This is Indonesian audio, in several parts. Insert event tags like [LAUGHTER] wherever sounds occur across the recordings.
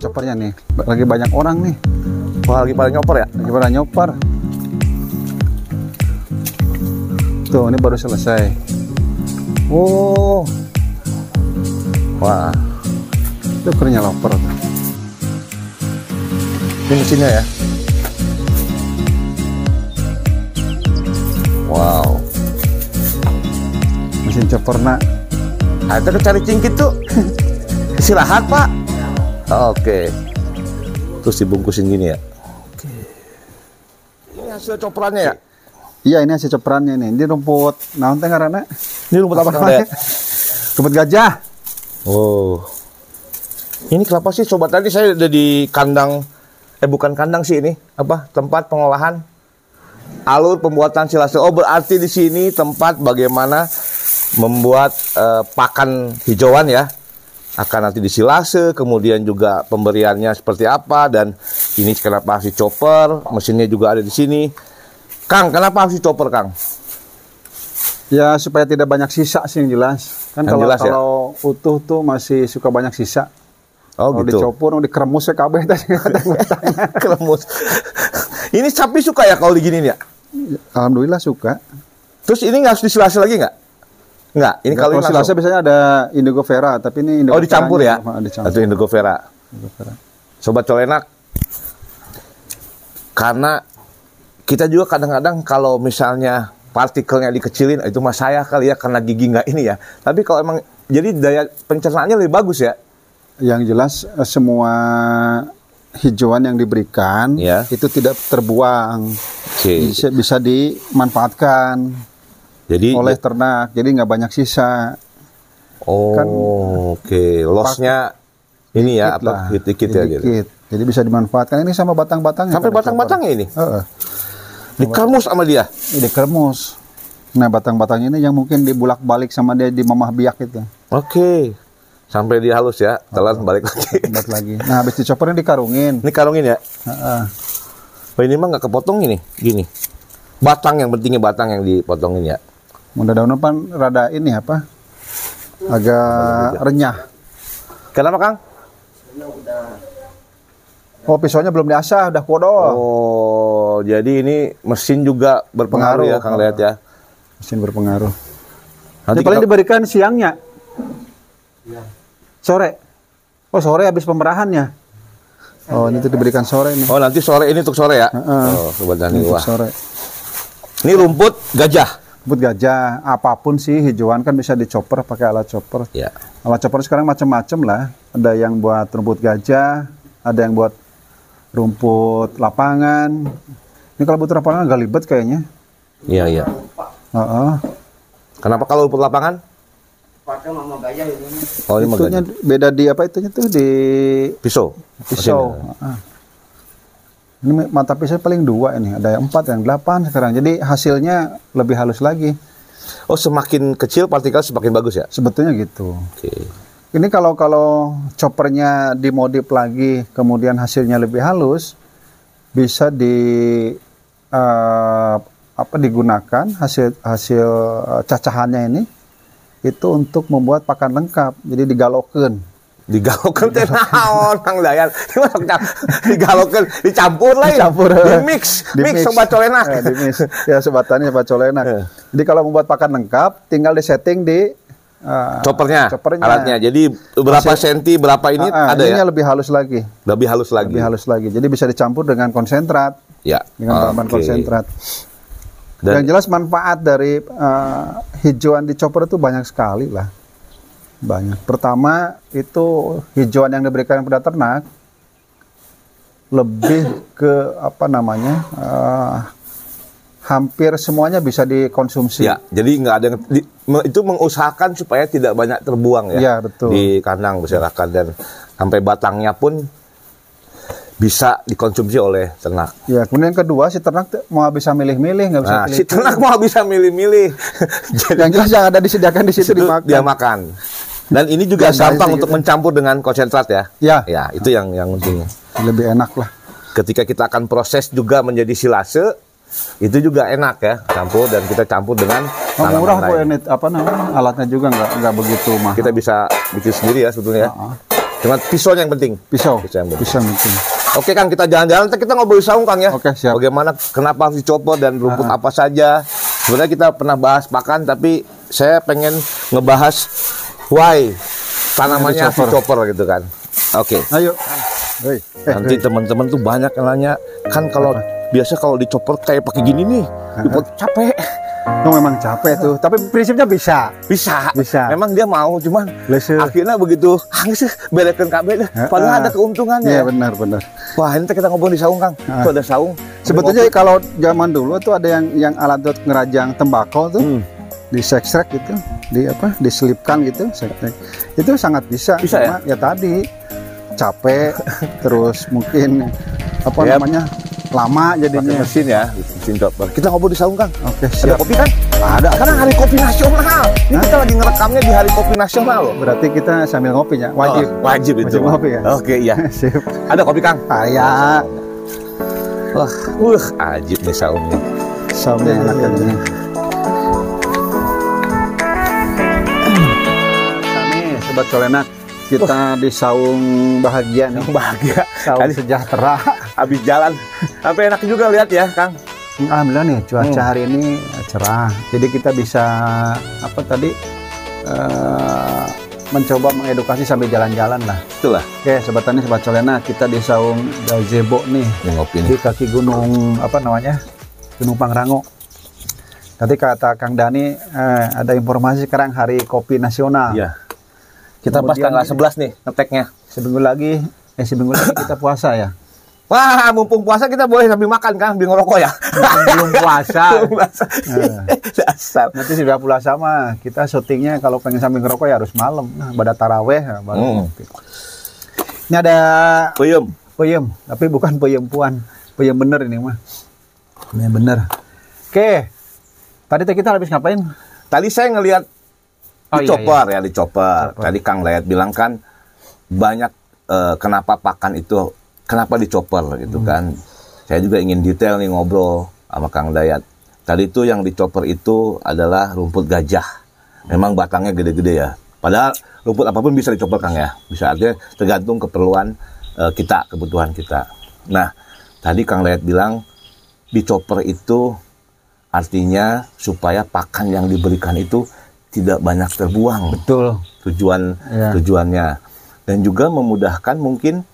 sama nih. Lagi banyak orang nih. Wah, lagi pada nyoper ya? Lagi pada nyopar. Tuh, ini baru selesai. Oh. Wah, Itu kernya loper. ini mesinnya ya. Wow. Mesin chopper nak. Nah, itu cari cingkit tuh. [LAUGHS] Istirahat, Pak. Oke. Terus dibungkusin gini ya. Oke. Ini hasil coperannya ya? Iya, ini hasil chopperannya nih. Ini rumput naon teh ngaranna? Ini rumput apa namanya? Rumput gajah. Oh. Ini kenapa sih coba tadi saya udah di kandang eh bukan kandang sih ini, apa? Tempat pengolahan alur pembuatan silase. Oh, berarti di sini tempat bagaimana membuat eh, pakan hijauan ya. Akan nanti disilase, kemudian juga pemberiannya seperti apa dan ini kenapa harus chopper, mesinnya juga ada di sini. Kang, kenapa harus chopper, Kang? Ya supaya tidak banyak sisa sih yang jelas. Kan Yang kalau jelas ya? kalau utuh tuh masih suka banyak sisa. Oh, kalau gitu. dicopur, dikeremus ya kabeh [LAUGHS] batang-batangnya. [LAUGHS] Kelemus. ini sapi suka ya kalau diginiin ya? Alhamdulillah suka. Terus ini nggak harus disilase lagi nggak? Nggak. Ini kalau silase langsung. biasanya ada indigo vera, tapi ini indigo Oh dicampur ya? Dicampur. Itu Indigo Vera. Indigo vera. Sobat colenak. Karena kita juga kadang-kadang kalau misalnya partikelnya dikecilin itu mah saya kali ya karena gigi nggak ini ya. Tapi kalau emang jadi daya pencernaannya lebih bagus ya. Yang jelas eh, semua hijauan yang diberikan Ya. itu tidak terbuang, Oke. bisa, bisa dimanfaatkan Jadi oleh ternak, jadi nggak banyak sisa. oh kan oke lossnya ini ya apa lah, dikit ya gitu. dikit. Jadi bisa dimanfaatkan ini sama batang-batangnya. Sampai batang-batangnya ini Heeh. dikamus sama dia. Ini kermus. Nah batang-batang ini yang mungkin dibulak-balik sama dia di mamah biak itu. Oke. Sampai dia halus ya, telan balik lagi. Buat lagi. Nah habis dicopernya dikarungin. Ini karungin ya. Heeh. Oh ini mah nggak kepotong ini, gini. Batang yang pentingnya batang yang dipotongin ya. Mudah-mudahan pan rada ini apa? Agak renyah. Kenapa Kang? Oh pisaunya belum diasah, udah kodo. Oh, jadi ini mesin juga berpengaruh ya Pengaruh. Kang lihat ya. Mesin berpengaruh. Nanti Ini paling kita- diberikan siangnya. Sore. Oh sore habis pemerahannya. Oh ini tuh diberikan sore ini. Oh nanti sore ini untuk sore ya. Heeh. Oh sobat Dani Untuk wah. sore. Ini rumput gajah. Rumput gajah, apa pun sih hijauan kan bisa dicoper pakai alat chopper. Ya. Alat chopper sekarang macam-macam lah. Ada yang buat rumput gajah, ada yang buat rumput lapangan. Ini kalau butuh lapangan agak libet kayaknya. Iya iya. Heeh. Kenapa kalau rumput lapangan? Oh ini mah Itunya gajah. beda di apa itunya tuh di Pisau. pisau. Mesinnya. Heeh. Ini mata pisau paling dua ini, ada yang empat, yang delapan sekarang. Jadi hasilnya lebih halus lagi. Oh semakin kecil partikel semakin bagus ya. Sebetulnya gitu. Oke. Ini kalau kalau choppernya dimodif lagi, kemudian hasilnya lebih halus, bisa di eh, apa digunakan hasil hasil eh, cacahannya ini itu untuk membuat pakan lengkap. Jadi digalokeun. Digalokan teh naon Kang Dayan. [LAUGHS] Digalokan, dicampur lah. Dicampur. Di mix, Di mix sobat colenak. Eh, di mix. Ya sebatannya sobat colenak. Eh. Jadi kalau membuat pakan lengkap, tinggal disetting di eh, Choppernya, choppernya. alatnya. Jadi berapa senti, berapa ini Ah, ah, ada ya? lebih halus lagi. Lebih halus lagi. Lebih halus lagi. Jadi bisa dicampur dengan konsentrat. Ya. dengan bahan Oke. konsentrat. Dan Yang jelas manfaat dari eh, hijauan di chopper itu banyak sekali lah. Banyak. Pertama itu hijauan yang diberikan pada ternak lebih ke apa namanya eh, hampir semuanya bisa dikonsumsi. ya, jadi nggak ada yang di- itu mengusahakan supaya tidak banyak terbuang ya. Iya, betul. Di kandang masyarakat dan sampai batangnya pun bisa dikonsumsi oleh ternak. Ya, kemudian yang kedua si ternak mau bisa milih-milih nggak bisa Nah, pilih. si ternak mau bisa milih-milih. Yang jelas yang ada disediakan di situ itu dimakan. dia makan. Dan ini juga gampang sih untuk gitu. mencampur dengan konsentrat ya. Ya. Ya, itu yang yang penting. Lebih enak lah. Ketika kita akan proses juga menjadi silase, itu juga enak ya, campur dan kita campur dengan Oh, murah kok ini apa namanya alatnya juga nggak nggak begitu mahal. Kita bisa bikin sendiri ya sebetulnya. ya. Heeh. Cuma pisaunya yang penting. Pisau. Pisau yang penting. Pisau yang penting. Oke Kang, kita jalan-jalan. Kita ngobrol saung Kang ya. Oke, siap. Bagaimana, kenapa harus dicopot dan rumput apa saja. Sebenarnya kita pernah bahas pakan, tapi saya pengen ngebahas why tanamannya dicopot. dicopot gitu kan. Oke. Ayo. Hei. Eh, Nanti teman-teman tuh banyak yang nanya, kan kalau biasa kalau dicopot kayak pakai gini nih, dicopot capek. Oh, memang capek tuh, tapi prinsipnya bisa. Bisa. Bisa. Memang dia mau, cuman Lese. akhirnya begitu, hangis berekan kabel deh. Padahal Ah. ada keuntungannya. Iya ya. benar benar. Wah, ini kita ngobrol di saung, Kang. Tuh ada saung. Sebetulnya kalau zaman dulu tuh ada yang yang alat buat ngerajang tembakau tuh Hmm. Di sekstrek gitu, di apa, diselipkan gitu, sekstrek. Itu sangat bisa. Bisa Cuma ya tadi capek, [LAUGHS] terus mungkin apa Yap. namanya lama pakai jadinya. mesin ya, mesin chopper. Kita ngobrol di saung, Kang. Oke Ada siap. kopi kan? Ada. Sekarang hari kopi nasional. Ini kita lagi ngerekamnya di hari kopi nasional loh. Berarti kita sambil ngopi ya, wajib. Oh, wajib itu. Wajib ngopi ya? Oke, iya. [LAUGHS] Sip. Ada kopi, Kang? Ayah, Wah, wah, ajib nih saungnya. saumnya enak kan sobat colenak, kita di saung bahagia nih. Bahagia. Saung Tadi sejahtera. [LAUGHS] habis jalan. Tapi enak juga lihat ya, Kang. Alhamdulillah nih cuaca Hmm. hari ini cerah. Jadi kita bisa apa tadi eh, mencoba mengedukasi sambil jalan-jalan lah. Itulah Oke, sobat tani, sobat colena, kita di saung gazebo nih ngopi di nih. kaki gunung apa namanya? Gunung Pangrango. Tadi kata Kang Dani eh, ada informasi sekarang hari kopi nasional. Iya. Kita pas Kemudian- tanggal 11 nih ngeteknya. Seminggu lagi eh seminggu lagi [COUGHS] kita puasa ya. Wah, mumpung puasa kita boleh sambil makan, Kang, sambil ngerokok ya. Belum puasa. [LAUGHS] Belum puasa. [LAUGHS] Dasar. Nanti sudah puasa mah kita syutingnya kalau pengen sambil ngerokok ya harus malam. Nah, pada taraweh ya, baru Hmm. Ini ada Puyem. peyem, tapi bukan peyem puan. Peyem bener ini mah. Ini bener. Oke. Tadi kita habis ngapain? Tadi saya ngelihat Oh, di iya, chopper ya, di chopper. Chopper. Tadi Kang Layat bilang kan banyak eh, kenapa pakan itu kenapa di chopper gitu Hmm. kan. Saya juga ingin detail nih ngobrol sama Kang Dayat. Tadi itu yang di chopper itu adalah rumput gajah. Memang batangnya gede-gede ya. Padahal rumput apa pun bisa dicopper Kang ya. Bisa artinya tergantung keperluan eh, kita, kebutuhan kita. Nah, tadi Kang Layat bilang di chopper itu artinya supaya pakan yang diberikan itu tidak banyak terbuang Betul. tujuan Ya. tujuannya dan juga memudahkan mungkin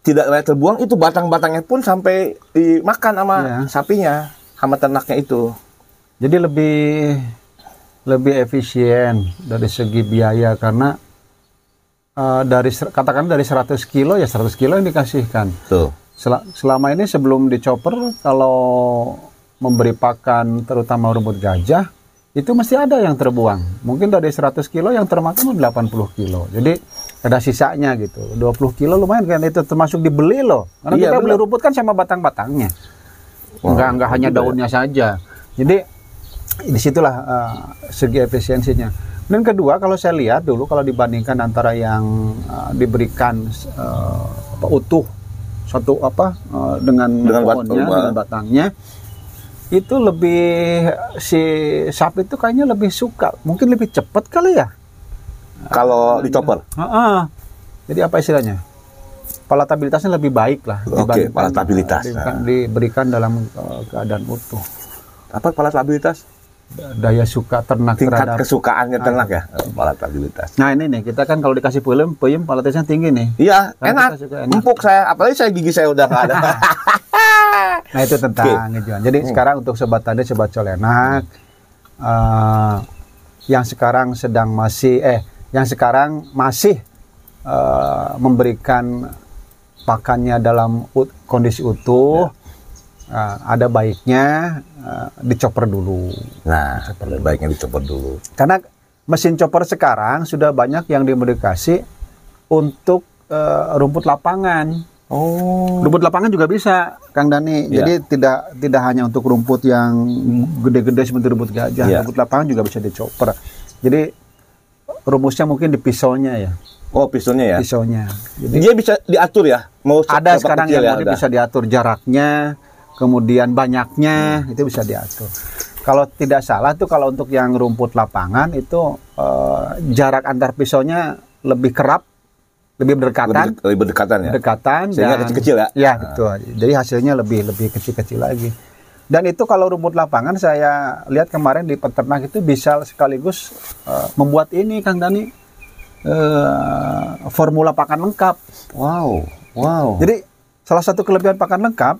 tidak banyak terbuang itu batang-batangnya pun sampai dimakan sama Ya. sapinya sama ternaknya itu Jadi lebih lebih efisien dari segi biaya karena eh, dari katakan dari 100 kilo ya 100 kilo yang dikasihkan. tuh Sel- selama ini sebelum dicoper kalau memberi pakan terutama rumput gajah itu mesti ada yang terbuang. Mungkin dari 100 kilo yang termakan 80 kilo. Jadi ada sisanya gitu. 20 kilo lumayan kan itu termasuk dibeli loh. Karena Iya, kita beli rumput kan sama batang-batangnya. Wah, enggak enggak hanya ya. daunnya saja. Jadi di situlah eh, segi efisiensinya. Dan kedua kalau saya lihat dulu kalau dibandingkan antara yang eh, diberikan apa, utuh satu apa eh, dengan Dengan pohonnya dengan batangnya itu lebih si sapi itu kayaknya lebih suka mungkin lebih cepat kali ya? Kalau di chopper Heeh. jadi apa istilahnya? Palatabilitasnya lebih baik lah Oke, dibandingkan, palatabilitas. diberikan, diberikan dalam eh, keadaan utuh. Apa palatabilitas? Daya suka ternak tingkat terhadap kesukaannya ternak ya? Palatabilitas. Nah ini nih kita kan kalau dikasih puyem puyem palatabilitasnya tinggi nih. Iya enak. enak. empuk saya apalagi saya gigi saya udah nggak ada [LAUGHS] Nah itu tentang ngejual. Jadi sekarang untuk sobat tadi, sobat colenak eh, yang sekarang sedang masih eh yang sekarang masih eh, memberikan pakannya dalam ut- kondisi utuh, eh, ada baiknya eh, dicoper dulu. nah baiknya dicopper dulu Karena mesin chopper sekarang sudah banyak yang dimodifikasi untuk eh, rumput lapangan. Oh Rumput lapangan juga bisa, Kang Dani. Iya. Jadi tidak tidak hanya untuk rumput yang gede-gede seperti rumput gajah, Iya. rumput lapangan juga bisa dicoper. Jadi rumusnya mungkin di pisaunya ya, oh pistonnya ya pisaunya. Jadi dia bisa diatur ya mau ada sekarang yang ya, ada? bisa diatur jaraknya, kemudian banyaknya Hmm. itu bisa diatur. Kalau tidak salah tuh kalau untuk yang rumput lapangan itu eh, jarak antar pisaunya lebih kerap, lebih berdekatan, Lebih, lebih berdekatan ya. berdekatan Sehingga kecil-kecil ya? Ya betul. Jadi hasilnya lebih lebih kecil-kecil lagi. Dan itu kalau rumput lapangan saya lihat kemarin di peternak itu bisa sekaligus eh, membuat ini Kang Dani eh, formula pakan lengkap. Wow, wow. Jadi salah satu kelebihan pakan lengkap,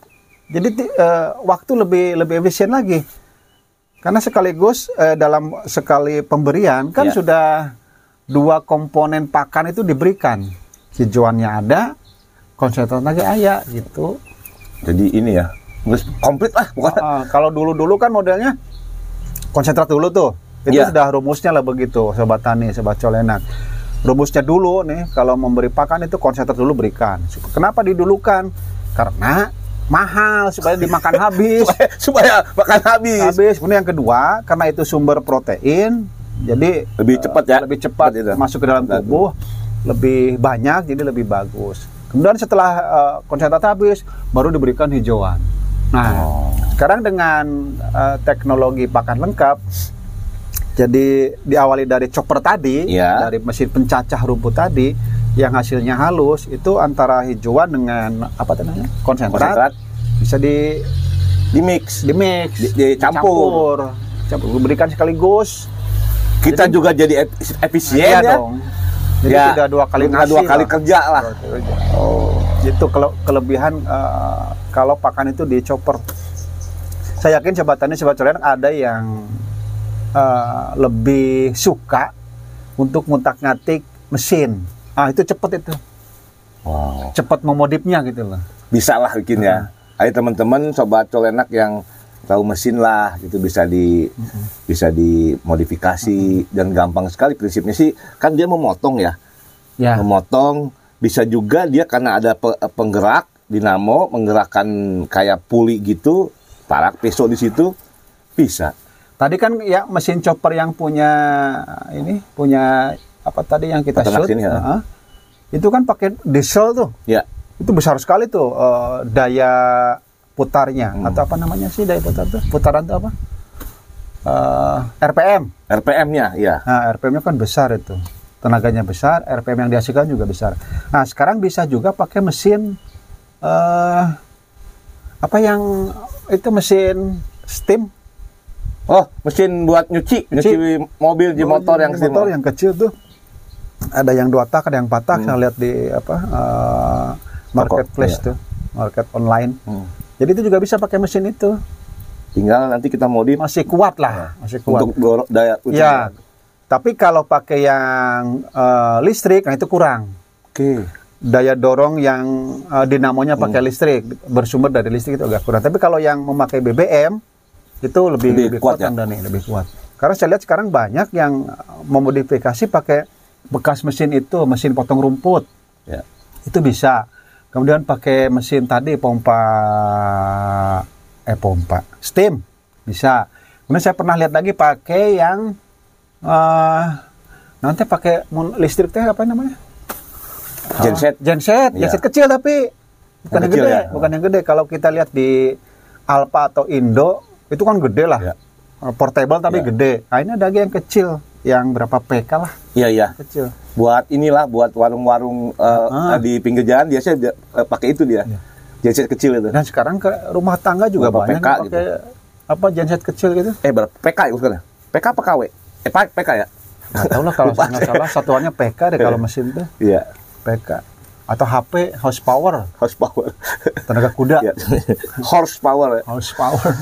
jadi eh, waktu lebih lebih efisien lagi. Karena sekaligus eh, dalam sekali pemberian kan Ya. sudah dua komponen pakan itu diberikan. Hijauannya ada, konsentratnya ada gitu. Jadi ini ya, terus komplit lah, bukan? Ah, kalau dulu-dulu kan modelnya konsentrat dulu tuh. Itu Iya. sudah rumusnya lah begitu, sobat tani, sobat colenak. Rumusnya dulu nih, kalau memberi pakan itu konsentrat dulu berikan. Kenapa didulukan? Karena mahal supaya dimakan [LAUGHS] habis. supaya, supaya makan habis. habis. Kemudian yang kedua, karena itu sumber protein, jadi Lebih eh, cepat ya? lebih cepat Cepat masuk ke dalam tubuh, lebih banyak, jadi lebih bagus. Kemudian setelah eh, konsentrat habis, baru diberikan hijauan. Nah, Oh. sekarang dengan eh, teknologi pakan lengkap, jadi diawali dari chopper tadi, Iya. dari mesin pencacah rumput tadi, yang hasilnya halus, itu antara hijauan dengan apa namanya konsentrat, Konsentrat bisa di di mix. di mix, Di- dicampur. campur, berikan sekaligus. Kita Jadi- juga jadi ef- efisien Iya ya. dong. Jadi Ya, tidak dua kali ngasih dua kali lah. kerja lah. Oh, itu kele- kelebihan eh, kalau pakan itu di chopper. Saya yakin sobat tani, sobat colenak ada yang eh, lebih suka untuk ngutak-ngatik mesin. Ah itu cepet itu, Wow. cepet memodifnya gitu loh. Bisa lah bikin ya. Ayo teman-teman sobat colenak yang tahu mesin lah gitu bisa di bisa dimodifikasi dan gampang sekali. Prinsipnya sih kan dia memotong ya. Ya, memotong bisa juga dia karena ada pe- penggerak dinamo menggerakkan kayak puli gitu parak pisau di situ bisa. Tadi kan ya mesin chopper yang punya ini punya apa tadi yang kita Peternak shoot, sini ya. ah, itu kan pakai diesel tuh. ya. Itu besar sekali tuh eh, daya putarnya. Hmm. atau apa namanya sih daya putar tuh putaran tuh apa? Eh, RPM RPM-nya ya nah RPM-nya kan besar itu. Tenaganya besar RPM yang dihasilkan juga besar. Nah sekarang bisa juga pakai mesin eh apa yang itu mesin steam. Oh mesin buat nyuci nyuci, mobil di motor yang motor yang kecil tuh. Ada yang dua tak ada yang empat tak Hmm. saya lihat di apa eh, marketplace iya. tuh. Market online. Hmm. Jadi itu juga bisa pakai mesin itu. Tinggal nanti kita modif masih kuat lah masih kuat. untuk dorong daya uji. ya tapi kalau pakai yang eh, listrik nah itu kurang. Oke. Daya dorong yang eh, dinamonya pakai Hmm. listrik bersumber dari listrik itu agak kurang. Tapi kalau yang memakai BBM itu lebih Lebih lebih, kuat kuat, ya? Dani, lebih kuat. Karena saya lihat sekarang banyak yang memodifikasi pakai bekas mesin itu mesin potong rumput. Ya. Itu bisa kemudian pakai mesin tadi pompa eh pompa steam. Bisa. Kemudian saya pernah lihat lagi pakai yang eh nanti pakai listrik teh apa namanya? Genset. Genset. Iya. genset kecil tapi bukan Yang yang kecil gede. ya? bukan yang gede. Kalau kita lihat di Alfa atau Indo itu kan gede lah. Eh, portable tapi Iya. gede. Nah ini ada lagi yang kecil yang berapa PK lah. Iya iya. Kecil. Buat inilah buat warung-warung eh, Ah. di pinggir jalan biasanya dia, eh, pakai itu dia. Iya. genset kecil itu. Dan sekarang ke rumah tangga juga Berapa banyak PK yang pakai apa genset kecil gitu. eh berapa PK ya sekarang PK apa KW eh Pak, PK ya? Nggak tahu lah kalau [LAUGHS] nggak salah satuannya PK deh kalau mesin tuh. Iya. PK atau HP horsepower. Horsepower. Tenaga kuda. Iya. horsepower ya. horsepower.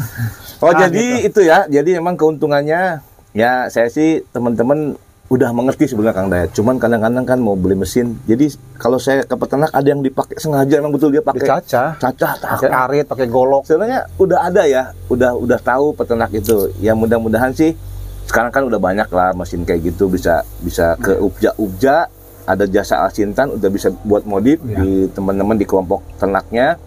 Oh Nah, jadi itu ya, jadi memang keuntungannya ya saya sih teman-teman udah mengerti sebenarnya Kang Dayat. Cuman kadang-kadang kan mau beli mesin, jadi kalau saya ke peternak ada yang dipakai sengaja emang betul dia pakai Dicacah, cacah pakai arit, pakai golok. Sebenarnya udah ada ya, udah udah tahu peternak itu. Ya mudah-mudahan sih sekarang kan udah banyak lah mesin kayak gitu bisa bisa ke ubja-ubja ada jasa asintan udah bisa buat modif Iya. di teman-teman di kelompok ternaknya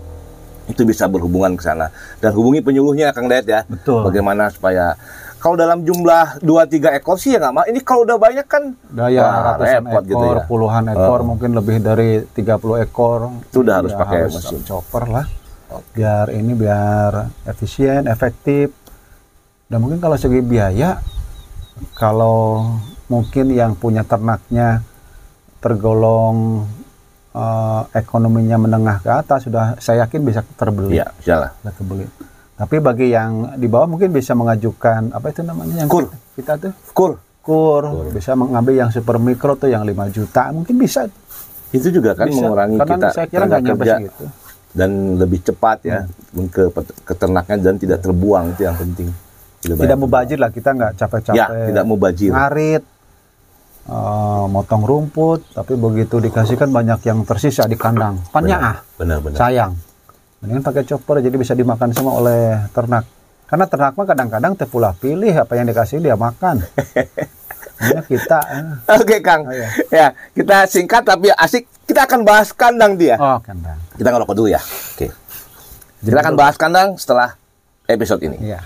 itu bisa berhubungan ke sana dan hubungi penyuluhnya Kang Dayat ya Betul. bagaimana supaya kalau dalam jumlah 2-3 ekor sih ya nggak mau ini kalau udah banyak kan Daya ratusan repot ekor, gitu ya. puluhan ekor, Oh. mungkin lebih dari 30 ekor. Itu udah harus Ya, pakai harus mesin. chopper lah. Biar ini biar efisien, efektif. Dan mungkin kalau segi biaya kalau mungkin yang punya ternaknya tergolong eh, ekonominya menengah ke atas sudah saya yakin bisa terbeli. Iya, insyaallah. Bisa terbeli. Tapi bagi yang di bawah mungkin bisa mengajukan apa itu namanya yang Kur. kita tuh Cool. kur, bisa mengambil yang super mikro tuh yang 5 juta mungkin bisa Itu juga kan bisa. mengurangi Karena kita saya kira tenaga kerja segitu. dan lebih cepat ya ke pet- keternakan dan tidak terbuang itu yang penting. Tidak, tidak mubazir lah kita nggak capek-capek Ya, tidak mubazir. ngarit Eh, motong rumput, tapi begitu dikasihkan banyak yang tersisa di kandang. panya ah, benar-benar sayang. Mendingan pakai chopper jadi bisa dimakan semua oleh ternak. Karena ternak mah kadang-kadang pula pilih apa yang dikasih dia makan. [LAUGHS] Hanya kita. Eh. Oke Kang. Oh, iya. Ya kita singkat tapi asik. Kita akan bahas kandang dia. Oh kandang. Kita ngelokok dulu ya. Oke. Okay. Jadi kita akan bahas kandang setelah episode ini. Iya.